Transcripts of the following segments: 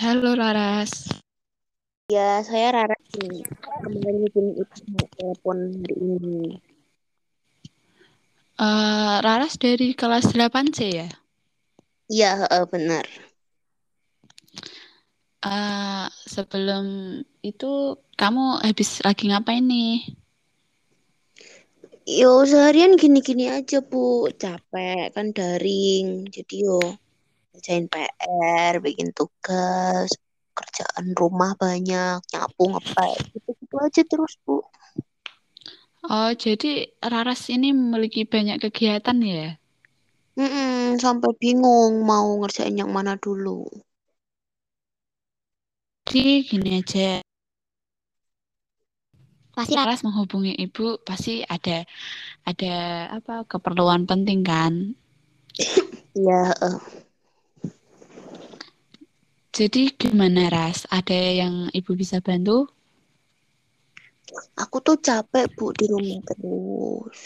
Halo Laras. Ya, saya Rara nih. Kemarin bikin itu telepon hari ini. Uh, Raras dari kelas 8C ya? Iya, uh, benar. Uh, sebelum itu kamu habis lagi ngapain nih? Yo, seharian gini-gini aja, Bu. Capek kan daring. Jadi yo kerjain PR, bikin tugas, kerjaan rumah banyak, nyapu, ngepel, gitu-gitu aja terus, Bu. Oh, jadi Raras ini memiliki banyak kegiatan ya? Mm-mm, sampai bingung mau ngerjain yang mana dulu. Jadi gini aja. Pasti Raras menghubungi ibu, pasti ada ada apa keperluan penting kan? Iya. uh. Jadi gimana Ras? Ada yang ibu bisa bantu? Aku tuh capek bu di rumah terus.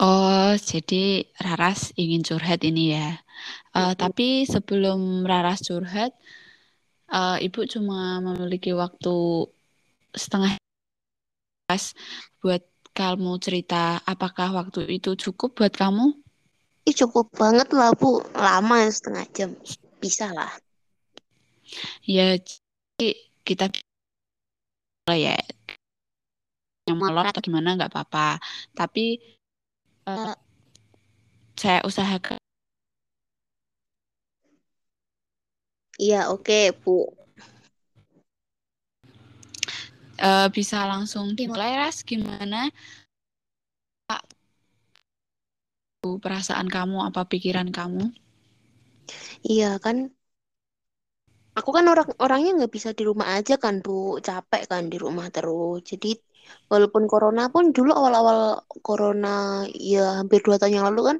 Oh, jadi Raras ingin curhat ini ya. Uh, tapi sebelum Raras curhat, uh, ibu cuma memiliki waktu setengah buat kamu cerita. Apakah waktu itu cukup buat kamu? Ih, cukup banget lah bu, lama setengah jam, bisa lah. Ya, kita ya yang molor atau gimana nggak apa-apa. Tapi uh, saya usahakan. Iya, oke okay, bu. Uh, bisa langsung dimulai ras gimana perasaan kamu apa pikiran kamu? Iya kan. Aku kan orang orangnya nggak bisa di rumah aja kan bu. Capek kan di rumah terus. Jadi walaupun corona pun dulu awal-awal corona ya hampir dua tahun yang lalu kan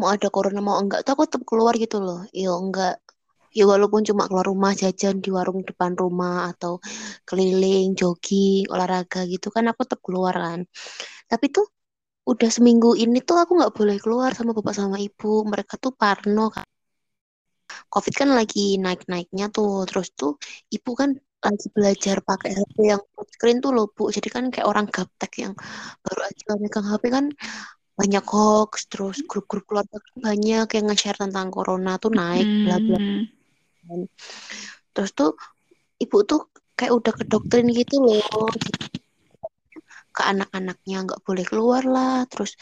mau ada corona mau enggak tuh aku tetap keluar gitu loh. Ya enggak. Ya walaupun cuma keluar rumah jajan di warung depan rumah atau keliling jogging olahraga gitu kan aku tetap keluar kan. Tapi tuh udah seminggu ini tuh aku nggak boleh keluar sama bapak sama ibu. Mereka tuh parno kan covid kan lagi naik naiknya tuh. Terus tuh ibu kan lagi belajar pakai HP yang screen tuh loh bu. Jadi kan kayak orang gaptek yang baru aja megang HP kan banyak hoax terus grup-grup keluarga kan banyak yang nge-share tentang corona tuh naik bla bla Hmm. terus tuh ibu tuh kayak udah kedoktrin gitu loh ke anak-anaknya nggak boleh keluar lah terus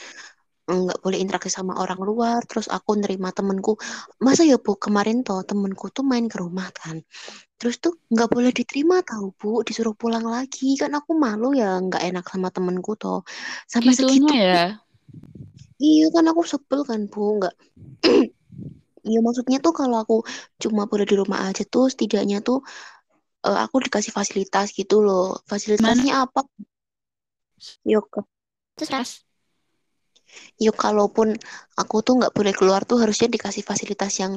nggak boleh interaksi sama orang luar terus aku nerima temenku. Masa ya bu? Kemarin toh temenku tuh main ke rumah kan. Terus tuh nggak boleh diterima tahu bu. Disuruh pulang lagi. Kan aku malu ya nggak enak sama temenku toh. Sampai Gitunya segitu ya? iya kan aku sebel kan bu? Nggak Iya maksudnya tuh kalau aku cuma boleh di rumah aja tuh setidaknya tuh uh, aku dikasih fasilitas gitu loh. Fasilitasnya apa? Yuk, terus yuk kalaupun aku tuh nggak boleh keluar tuh harusnya dikasih fasilitas yang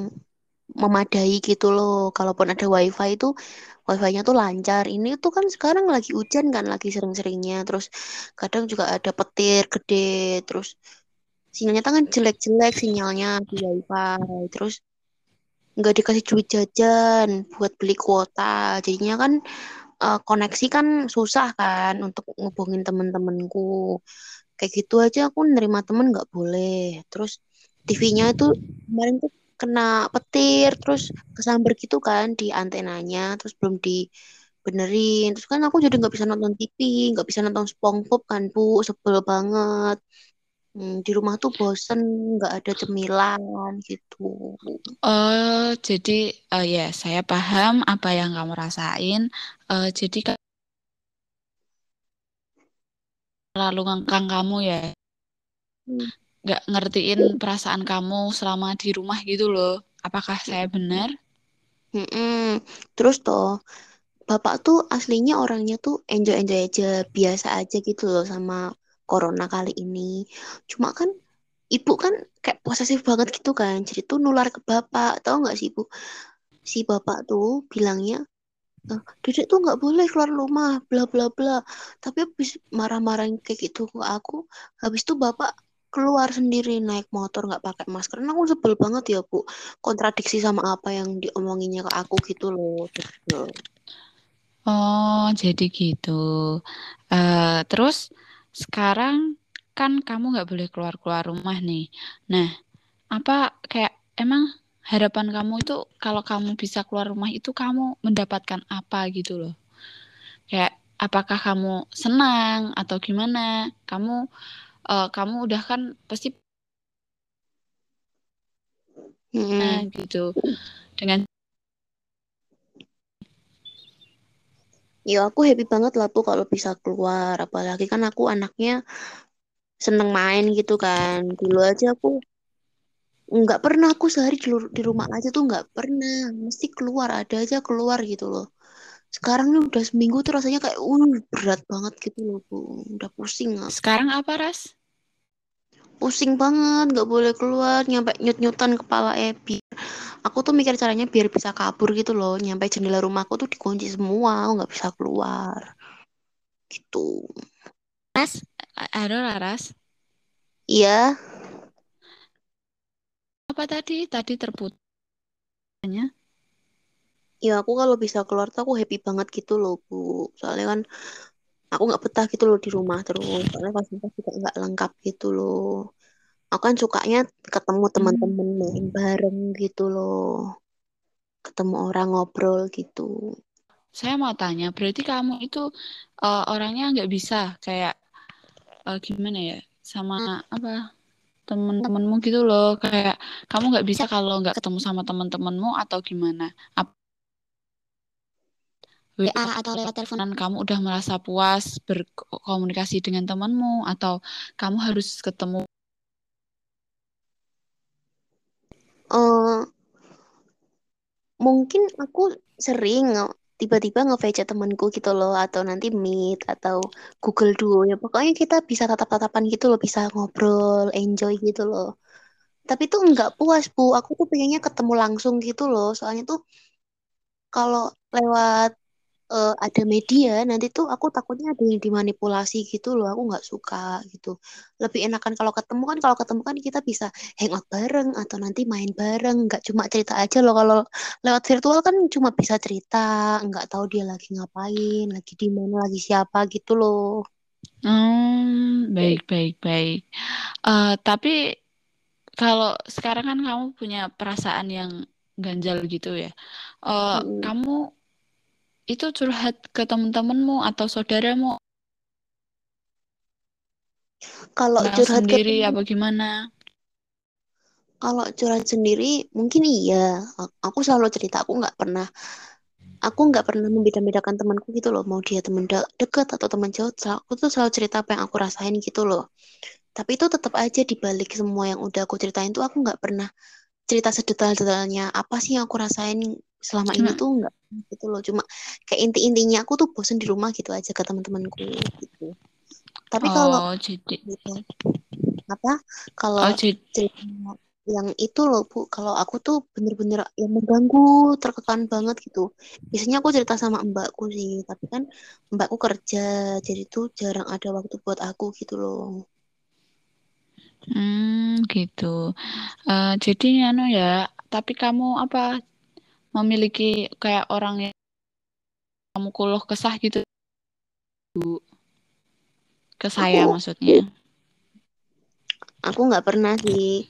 memadai gitu loh. Kalaupun ada wifi itu wifi-nya tuh lancar. Ini tuh kan sekarang lagi hujan kan, lagi sering-seringnya. Terus kadang juga ada petir gede. Terus sinyalnya kan jelek-jelek sinyalnya di wifi. Terus nggak dikasih duit jajan buat beli kuota. Jadinya kan uh, koneksi kan susah kan untuk ngubungin temen-temenku. Kayak gitu aja aku nerima temen nggak boleh. Terus TV-nya itu kemarin tuh kena petir terus kesambar gitu kan di antenanya terus belum dibenerin. Terus kan aku jadi nggak bisa nonton TV nggak bisa nonton SpongeBob kan bu sebel banget hmm, di rumah tuh bosen nggak ada cemilan gitu. Oh jadi uh, ya saya paham apa yang kamu rasain. Uh, jadi lalu ngangkang kamu ya. Hmm. nggak ngertiin perasaan kamu selama di rumah gitu loh. Apakah saya benar? Hmm, terus toh bapak tuh aslinya orangnya tuh enjoy enjoy aja biasa aja gitu loh sama corona kali ini cuma kan ibu kan kayak posesif banget gitu kan jadi tuh nular ke bapak tau nggak sih ibu si bapak tuh bilangnya "Eh, Dedek tuh nggak boleh keluar rumah, bla bla bla. Tapi habis marah-marahin kayak gitu ke aku, habis itu bapak keluar sendiri naik motor nggak pakai masker. Karena aku sebel banget ya bu, kontradiksi sama apa yang diomonginnya ke aku gitu loh. Oh, jadi gitu. Uh, terus sekarang kan kamu nggak boleh keluar-keluar rumah nih. Nah, apa kayak emang harapan kamu itu kalau kamu bisa keluar rumah itu kamu mendapatkan apa gitu loh? Kayak apakah kamu senang atau gimana? Kamu uh, kamu udah kan pasti hmm. gitu dengan ya aku happy banget lah tuh kalau bisa keluar. Apalagi kan aku anaknya seneng main gitu kan. Dulu aja aku nggak pernah aku sehari di, rumah aja tuh nggak pernah. Mesti keluar ada aja keluar gitu loh. Sekarang nih udah seminggu tuh rasanya kayak uh berat banget gitu loh bu. Udah pusing aku. sekarang apa ras pusing banget nggak boleh keluar nyampe nyut nyutan kepala Ebi aku tuh mikir caranya biar bisa kabur gitu loh nyampe jendela rumahku tuh dikunci semua aku nggak bisa keluar. Gitu. Ras ada Ras iya. Apa tadi? Tadi terputusnya? Ya aku kalau bisa keluar tuh aku happy banget gitu loh bu. Soalnya kan aku nggak betah gitu loh di rumah terus soalnya fasilitas juga nggak lengkap gitu loh. Aku kan sukanya ketemu teman-teman hmm. main bareng gitu loh. Ketemu orang ngobrol gitu. Saya mau tanya berarti kamu itu uh, orangnya nggak bisa kayak uh, gimana ya sama apa temen-temenmu gitu loh. Kayak kamu nggak bisa kalau nggak ketemu sama temen-temenmu atau gimana? Ap WA atau lewat teleponan kamu udah merasa puas berkomunikasi dengan temanmu atau kamu harus ketemu? Uh, mungkin aku sering tiba-tiba nge-VC temanku gitu loh atau nanti meet atau Google Duo ya. Pokoknya kita bisa tatap-tatapan gitu loh bisa ngobrol enjoy gitu loh. Tapi tuh nggak puas bu. Aku tuh pengennya ketemu langsung gitu loh. Soalnya tuh kalau lewat uh, ada media nanti tuh aku takutnya ada yang dimanipulasi gitu loh aku nggak suka gitu. Lebih enakan kalau ketemu kan kalau ketemu kan kita bisa hangout bareng atau nanti main bareng. Nggak cuma cerita aja loh kalau lewat virtual kan cuma bisa cerita nggak tahu dia lagi ngapain lagi di mana lagi siapa gitu loh. Hmm baik baik baik. Uh, tapi kalau sekarang kan kamu punya perasaan yang ganjal gitu ya. Uh, hmm. kamu itu curhat ke teman-temanmu atau saudaramu? Kalau nah, curhat sendiri ke... apa gimana? Kalau curhat sendiri mungkin iya. Aku selalu cerita. Aku nggak pernah aku nggak pernah membeda-bedakan temanku gitu loh mau dia teman de dekat atau teman jauh aku tuh selalu cerita apa yang aku rasain gitu loh tapi itu tetap aja dibalik semua yang udah aku ceritain tuh aku nggak pernah cerita sedetail-detailnya apa sih yang aku rasain selama ini tuh enggak gitu loh. Cuma kayak inti-intinya aku tuh bosen di rumah gitu aja ke teman-temanku gitu. Tapi kalau oh, jadi gitu, apa? Kalau oh, jadi... yang itu loh bu. Kalau aku tuh bener-bener yang mengganggu terkekan banget gitu. Biasanya aku cerita sama mbakku sih tapi kan mbakku kerja jadi tuh jarang ada waktu buat aku gitu loh. Hmm gitu. Uh, jadi anu ya tapi kamu apa memiliki kayak orang yang kamu keluh kesah gitu. Bu. Ke saya aku, maksudnya. Aku nggak pernah sih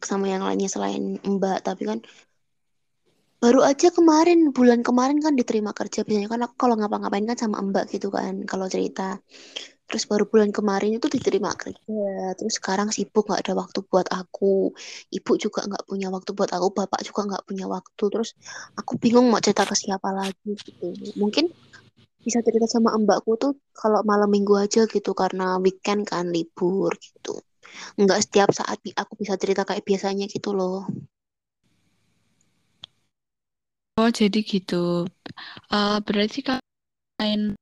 sama yang lainnya selain mbak tapi kan baru aja kemarin bulan kemarin kan diterima kerja. Biasanya kan aku kalau ngapa-ngapain kan sama mbak gitu kan kalau cerita terus baru bulan kemarin itu diterima kerja. Terus sekarang sibuk nggak ada waktu buat aku. Ibu juga nggak punya waktu buat aku bapak juga nggak punya waktu. Terus aku bingung mau cerita ke siapa lagi gitu. Mungkin bisa cerita sama mbakku tuh kalau malam minggu aja gitu karena weekend kan libur gitu. Nggak setiap saat aku bisa cerita kayak biasanya gitu loh. Oh jadi gitu. Uh, berarti kalian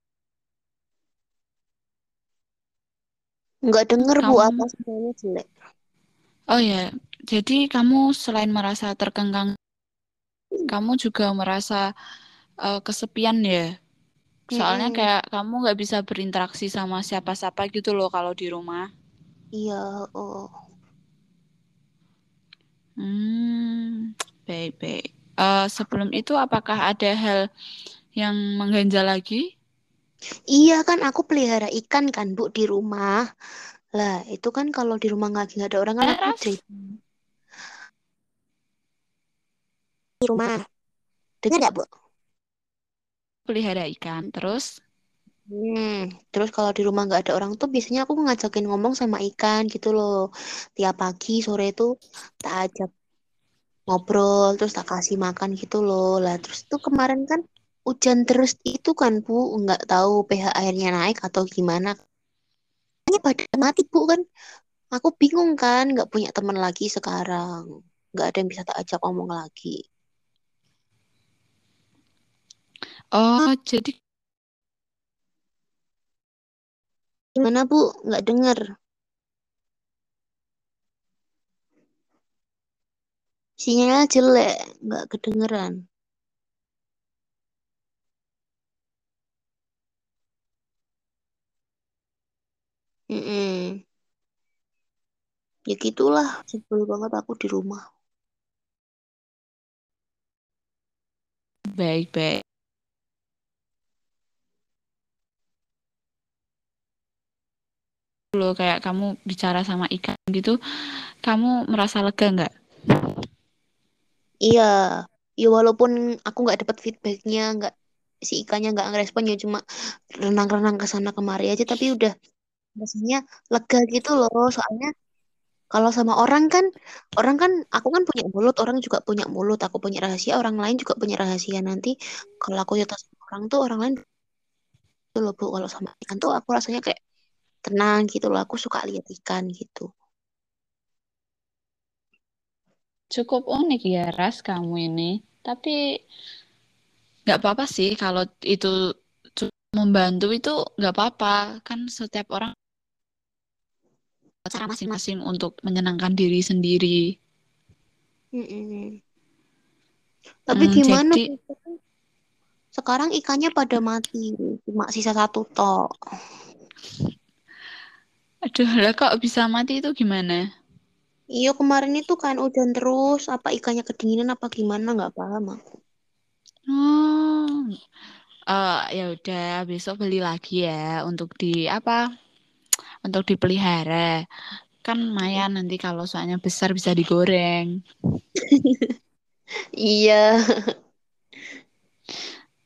Nggak denger kamu... Bu apa semuanya jelek. Oh ya, jadi kamu selain merasa terkengkang, kamu juga merasa uh, kesepian ya? Soalnya hmm. kayak kamu nggak bisa berinteraksi sama siapa-siapa gitu loh kalau di rumah. Iya, oh. Hmm, baik-baik. Uh, sebelum itu apakah ada hal yang mengganjal lagi? Iya kan aku pelihara ikan kan Bu di rumah. Lah itu kan kalau di rumah nggak ada orang kan aku Ras? di rumah. Dengar nggak Bu? Pelihara ikan, terus? Hmm, terus kalau di rumah nggak ada orang tuh biasanya aku ngajakin ngomong sama ikan gitu loh. Tiap pagi sore itu tak ajak ngobrol terus tak kasih makan gitu loh. Lah terus tuh kemarin kan hujan terus itu kan Bu, nggak tahu pH airnya naik atau gimana. Ini pada mati Bu kan. Aku bingung kan, nggak punya teman lagi sekarang. Nggak ada yang bisa tak ajak ngomong lagi. Oh, jadi Gimana Bu? Nggak dengar. Sinyalnya jelek, nggak kedengeran. Ya gitulah, sebel banget aku di rumah. baik-baik. Lo kayak kamu bicara sama ikan gitu, kamu merasa lega nggak? Iya, ya walaupun aku nggak dapat feedbacknya, nggak si ikannya nggak ngerespon ya cuma renang-renang ke sana kemari aja, tapi udah rasanya lega gitu loh. Soalnya kalau sama orang kan, orang kan, aku kan punya mulut, orang juga punya mulut, aku punya rahasia, orang lain juga punya rahasia. Nanti kalau aku cerita sama orang tuh, orang lain tuh loh bu, kalau sama ikan tuh aku rasanya kayak tenang gitu loh. Aku suka lihat ikan gitu. Cukup unik ya, Ras, kamu ini. Tapi nggak apa-apa sih kalau itu membantu itu nggak apa-apa. Kan setiap orang cara masing-masing untuk menyenangkan diri sendiri. Mm-mm. Tapi hmm, gimana? Jadi, sekarang ikannya pada mati, cuma sisa satu tok. Aduh, lah kok bisa mati itu gimana? Iya kemarin itu kan hujan terus, apa ikannya kedinginan apa gimana nggak paham aku. Oh, uh, ya udah besok beli lagi ya untuk di apa? Untuk dipelihara. Kan lumayan nanti kalau soalnya besar bisa digoreng. iya.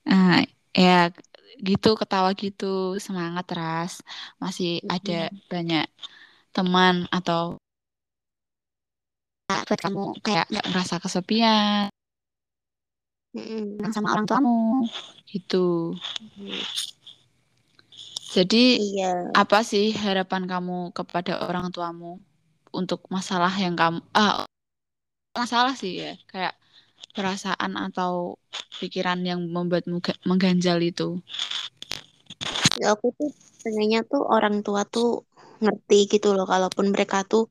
Nah, ya gitu ketawa gitu semangat ras masih ada banyak teman atau buat kamu kayak nggak merasa kesepian mm. sama orang tuamu gitu jadi iya. apa sih harapan kamu kepada orang tuamu untuk masalah yang kamu ah masalah sih ya kayak perasaan atau pikiran yang membuatmu mengganjal itu ya aku tuh pengennya tuh orang tua tuh ngerti gitu loh kalaupun mereka tuh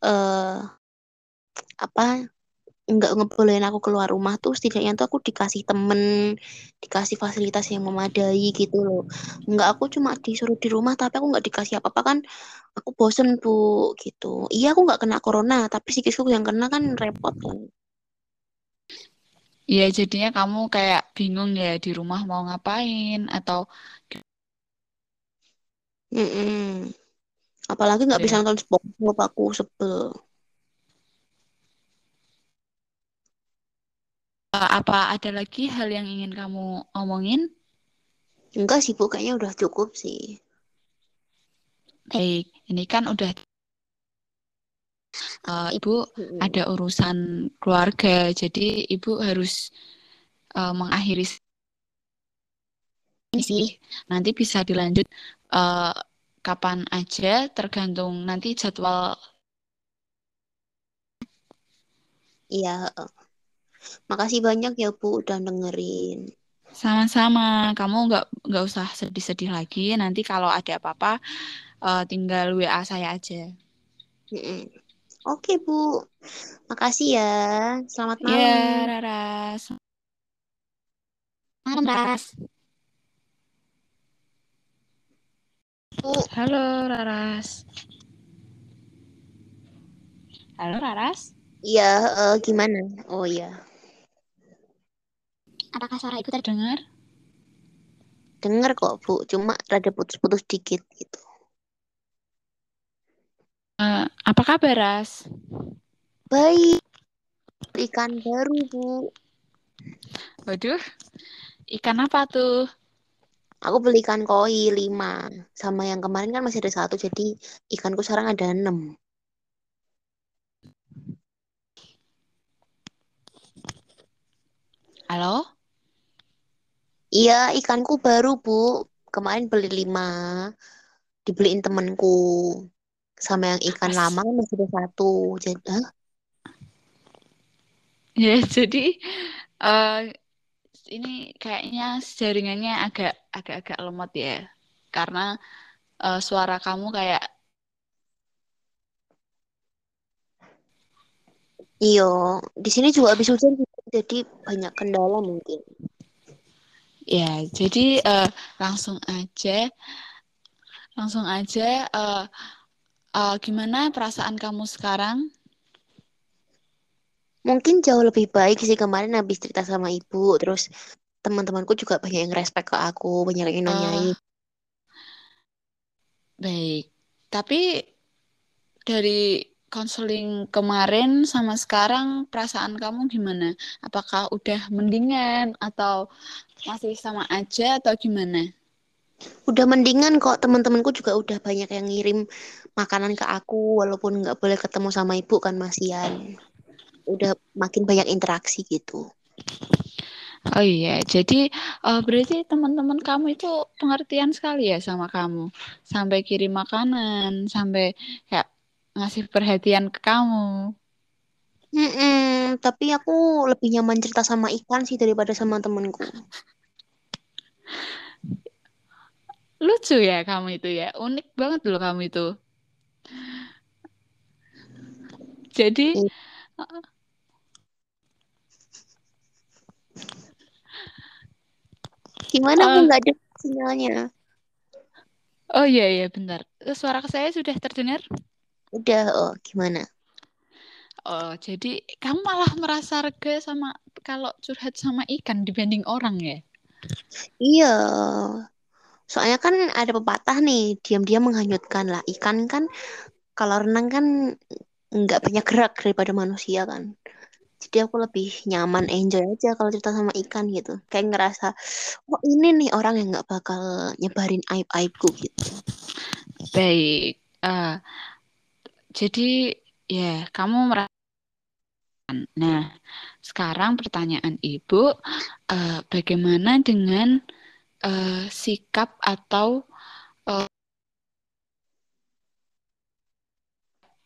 eh uh, apa nggak ngebolehin aku keluar rumah tuh setidaknya tuh aku dikasih temen dikasih fasilitas yang memadai gitu loh nggak aku cuma disuruh di rumah tapi aku nggak dikasih apa-apa kan aku bosen bu gitu iya aku nggak kena corona tapi psikisku yang kena kan repot kan Iya jadinya kamu kayak bingung ya di rumah mau ngapain atau mm -mm. apalagi nggak bisa iya. nonton SpongeBob aku sebel apa ada lagi hal yang ingin kamu omongin? Enggak sih, Bu. Kayaknya udah cukup sih. Baik, ini kan udah uh, Ibu hmm. ada urusan keluarga, jadi Ibu harus uh, mengakhiri ini sih. Nanti bisa dilanjut uh, kapan aja, tergantung nanti jadwal. Iya. Makasih banyak ya Bu udah dengerin. Sama-sama. Kamu nggak nggak usah sedih-sedih lagi. Nanti kalau ada apa-apa, uh, tinggal WA saya aja. Oke Bu. Makasih ya. Selamat iya, malam. Ya, Raras. Malam, Raras. Bu. Halo, Raras. Halo Raras. Iya, uh, gimana? Oh iya. Apakah suara ibu terdengar? Dengar kok Bu, cuma rada putus-putus dikit gitu. Uh, apa kabar Ras? Baik. Ikan baru Bu. Waduh, ikan apa tuh? Aku beli ikan koi lima, sama yang kemarin kan masih ada satu, jadi ikanku sekarang ada enam. Halo? Iya, ikanku baru, Bu. Kemarin beli lima. Dibeliin temenku. Sama yang ikan lama masih ada satu. Jadi, huh? Ya, jadi uh, ini kayaknya jaringannya agak agak-agak lemot ya. Karena uh, suara kamu kayak Iya, di sini juga habis hujan jadi banyak kendala mungkin. Ya, jadi uh, langsung aja, langsung aja. Uh, uh, gimana perasaan kamu sekarang? Mungkin jauh lebih baik sih kemarin habis cerita sama ibu, terus teman-temanku juga banyak yang respect ke aku, banyak yang nanyain. Uh, baik, tapi dari konseling kemarin sama sekarang perasaan kamu gimana? Apakah udah mendingan atau masih sama aja atau gimana? Udah mendingan kok teman-temanku juga udah banyak yang ngirim makanan ke aku walaupun nggak boleh ketemu sama ibu kan masian. Udah makin banyak interaksi gitu. Oh iya, jadi uh, berarti teman-teman kamu itu pengertian sekali ya sama kamu, sampai kirim makanan, sampai kayak ngasih perhatian ke kamu. Mm-mm, tapi aku lebih nyaman cerita sama ikan sih daripada sama temenku. Lucu ya kamu itu ya, unik banget loh kamu itu. Jadi mm. Gimana uh, nggak ada sinyalnya? Oh iya iya bentar. Suara saya sudah terdengar? Udah, oh gimana? Oh, jadi kamu malah merasa rega sama kalau curhat sama ikan dibanding orang ya? Iya. Soalnya kan ada pepatah nih, diam-diam menghanyutkan lah. Ikan kan kalau renang kan nggak banyak gerak daripada manusia kan. Jadi aku lebih nyaman, enjoy aja kalau cerita sama ikan gitu. Kayak ngerasa, oh ini nih orang yang nggak bakal nyebarin aib-aibku gitu. Baik. Uh, jadi ya kamu merasa Nah, sekarang pertanyaan Ibu, uh, bagaimana dengan uh, sikap atau uh,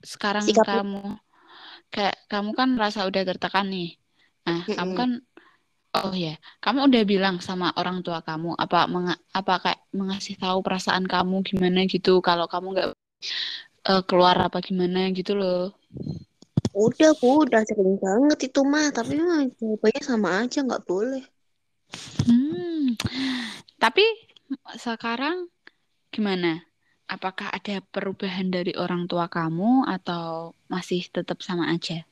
sekarang sikap. kamu kayak kamu kan merasa udah tertekan nih. Nah, mm -hmm. kamu kan oh ya, kamu udah bilang sama orang tua kamu apa meng, apa kayak mengasih tahu perasaan kamu gimana gitu kalau kamu nggak uh, keluar apa gimana gitu loh. Udah, Bu, udah sering banget itu mah, tapi mah jawabannya sama aja, nggak boleh. Hmm, tapi sekarang gimana? Apakah ada perubahan dari orang tua kamu atau masih tetap sama aja?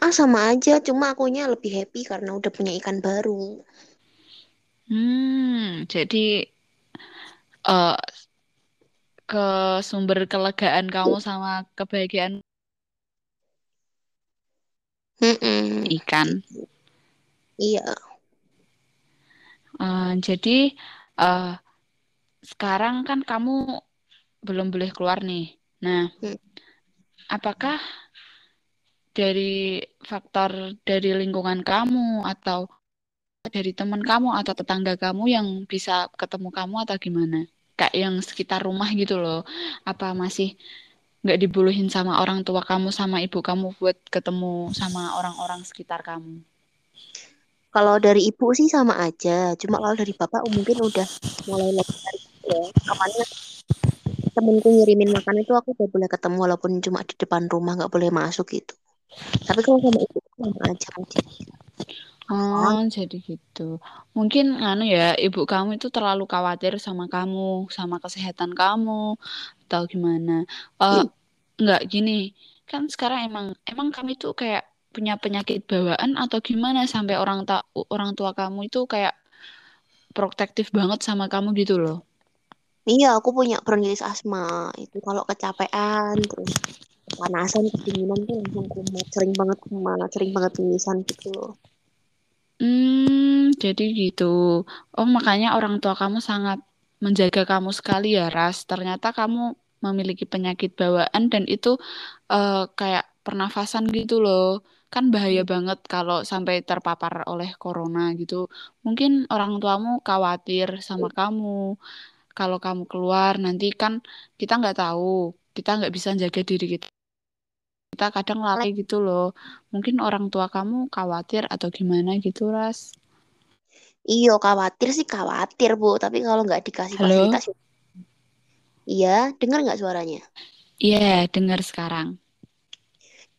Ah, sama aja, cuma akunya lebih happy karena udah punya ikan baru. Hmm, jadi uh, ke sumber kelegaan kamu sama kebahagiaan Mm-mm. ikan. Iya. Uh, jadi uh, sekarang kan kamu belum boleh keluar nih. Nah, mm. apakah dari faktor dari lingkungan kamu atau dari teman kamu atau tetangga kamu yang bisa ketemu kamu atau gimana? Kayak yang sekitar rumah gitu loh. Apa masih nggak dibolehin sama orang tua kamu sama ibu kamu buat ketemu sama orang-orang sekitar kamu? Kalau dari ibu sih sama aja. Cuma kalau dari bapak mungkin udah mulai lebih ya. Kemarin temenku ngirimin makan itu aku udah boleh ketemu walaupun cuma di depan rumah nggak boleh masuk gitu. Tapi kalau sama ibu sama aja aja Oh, jadi gitu. Mungkin anu ya, ibu kamu itu terlalu khawatir sama kamu, sama kesehatan kamu, atau gimana? Uh, Enggak gini. kan sekarang emang emang kami tuh kayak punya penyakit bawaan atau gimana sampai orang tak orang tua kamu itu kayak protektif banget sama kamu gitu loh. Iya, aku punya bronkitis asma. Itu kalau kecapean, terus kepanasan, kedinginan tuh langsung kumat. Sering banget kumat, sering banget pingsan gitu loh. Hmm, jadi gitu. Oh, makanya orang tua kamu sangat menjaga kamu sekali ya, Ras. Ternyata kamu memiliki penyakit bawaan dan itu uh, kayak pernafasan gitu loh. Kan bahaya banget kalau sampai terpapar oleh corona gitu. Mungkin orang tuamu khawatir sama kamu. Kalau kamu keluar nanti kan kita nggak tahu. Kita nggak bisa jaga diri kita kita kadang lalai gitu loh. Mungkin orang tua kamu khawatir atau gimana gitu, Ras. Iya, khawatir sih khawatir, Bu. Tapi kalau nggak dikasih Halo? fasilitas, iya, dengar nggak suaranya? Iya, yeah, dengar sekarang.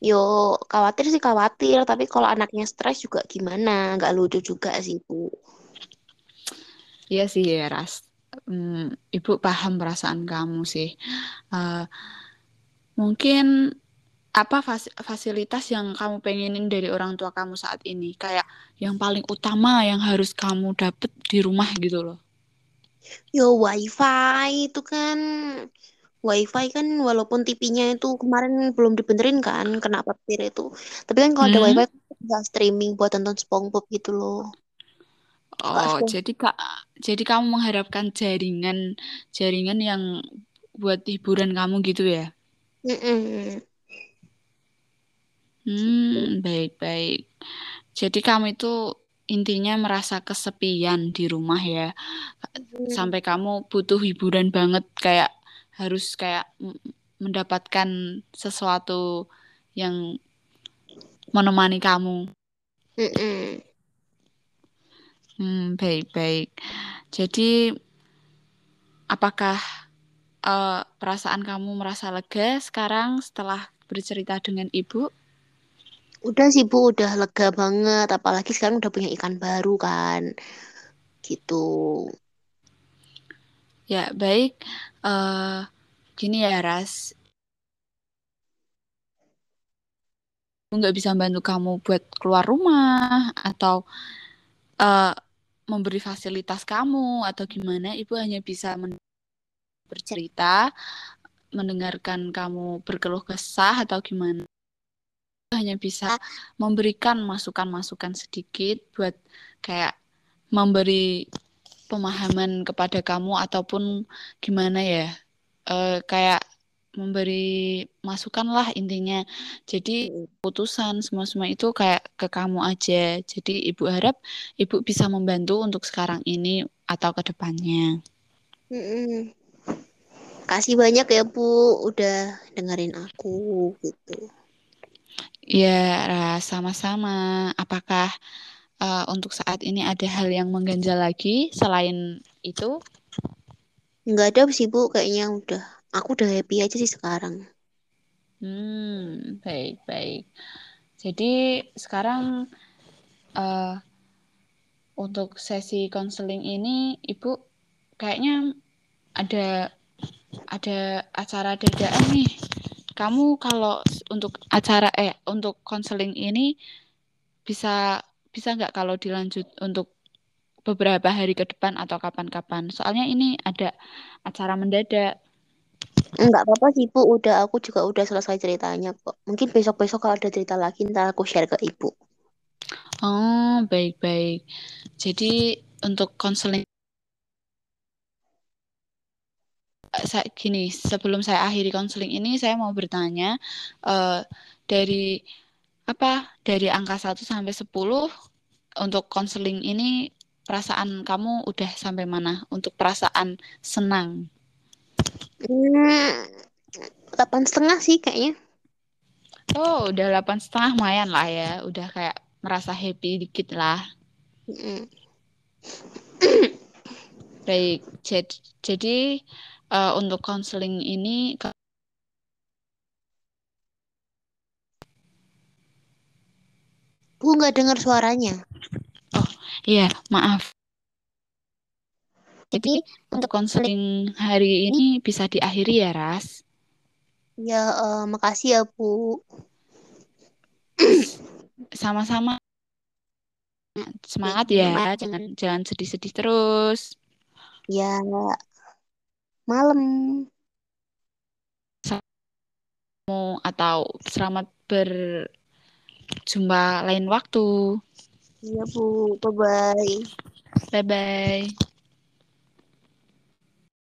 Yo, khawatir sih khawatir. Tapi kalau anaknya stres juga gimana? Nggak lucu juga sih, Bu. Iya sih, ya, Ras. Hmm, Ibu paham perasaan kamu sih. Uh, mungkin apa fasilitas yang kamu pengenin dari orang tua kamu saat ini? Kayak yang paling utama yang harus kamu dapet di rumah gitu loh. Yo, wifi itu kan wifi kan walaupun TV-nya itu kemarin belum dibenerin kan kena petir itu. Tapi kan kalau hmm. ada wifi bisa streaming buat tonton SpongeBob gitu loh. Oh, jadi kak, jadi kamu mengharapkan jaringan jaringan yang buat hiburan kamu gitu ya? Mm -mm. Hmm, baik-baik. Jadi kamu itu intinya merasa kesepian di rumah ya. Hmm. Sampai kamu butuh hiburan banget kayak harus kayak mendapatkan sesuatu yang menemani kamu. Hmm, baik-baik. Jadi apakah uh, perasaan kamu merasa lega sekarang setelah bercerita dengan ibu? Udah sih Bu, udah lega banget. Apalagi sekarang udah punya ikan baru kan. Gitu. Ya, baik. Uh, gini ya, Ras. Nggak bisa bantu kamu buat keluar rumah atau uh, memberi fasilitas kamu atau gimana. Ibu hanya bisa bercerita, mendengarkan kamu berkeluh kesah atau gimana hanya bisa memberikan masukan-masukan sedikit buat kayak memberi pemahaman kepada kamu ataupun gimana ya e, kayak memberi masukan lah intinya. Jadi putusan semua semua itu kayak ke kamu aja. Jadi ibu harap ibu bisa membantu untuk sekarang ini atau ke depannya. Mm kasih banyak ya bu udah dengerin aku gitu Ya, sama-sama. Apakah uh, untuk saat ini ada hal yang mengganjal lagi selain itu? Nggak ada sih, Bu. Kayaknya udah. Aku udah happy aja sih sekarang. Hmm, baik-baik. Jadi sekarang uh, untuk sesi konseling ini, Ibu kayaknya ada ada acara dadaan nih kamu kalau untuk acara eh untuk konseling ini bisa bisa nggak kalau dilanjut untuk beberapa hari ke depan atau kapan-kapan? Soalnya ini ada acara mendadak. Enggak apa-apa sih Bu, udah aku juga udah selesai ceritanya kok. Mungkin besok-besok kalau ada cerita lagi ntar aku share ke Ibu. Oh, baik-baik. Jadi untuk konseling saya, gini, sebelum saya akhiri konseling ini, saya mau bertanya uh, dari apa dari angka 1 sampai 10 untuk konseling ini perasaan kamu udah sampai mana untuk perasaan senang? Hmm, delapan setengah sih kayaknya. Oh, udah delapan setengah lumayan lah ya, udah kayak merasa happy dikit lah. Baik, jadi, jadi uh, untuk konseling ini Bu nggak dengar suaranya. Oh iya maaf. Jadi untuk konseling hari ini bisa diakhiri ya Ras. Ya, uh, makasih ya, Bu. Sama-sama. Semangat ya, jangan jangan sedih-sedih terus. Ya, malam. Atau selamat berjumpa lain waktu. Iya, Bu. Bye-bye. Bye-bye.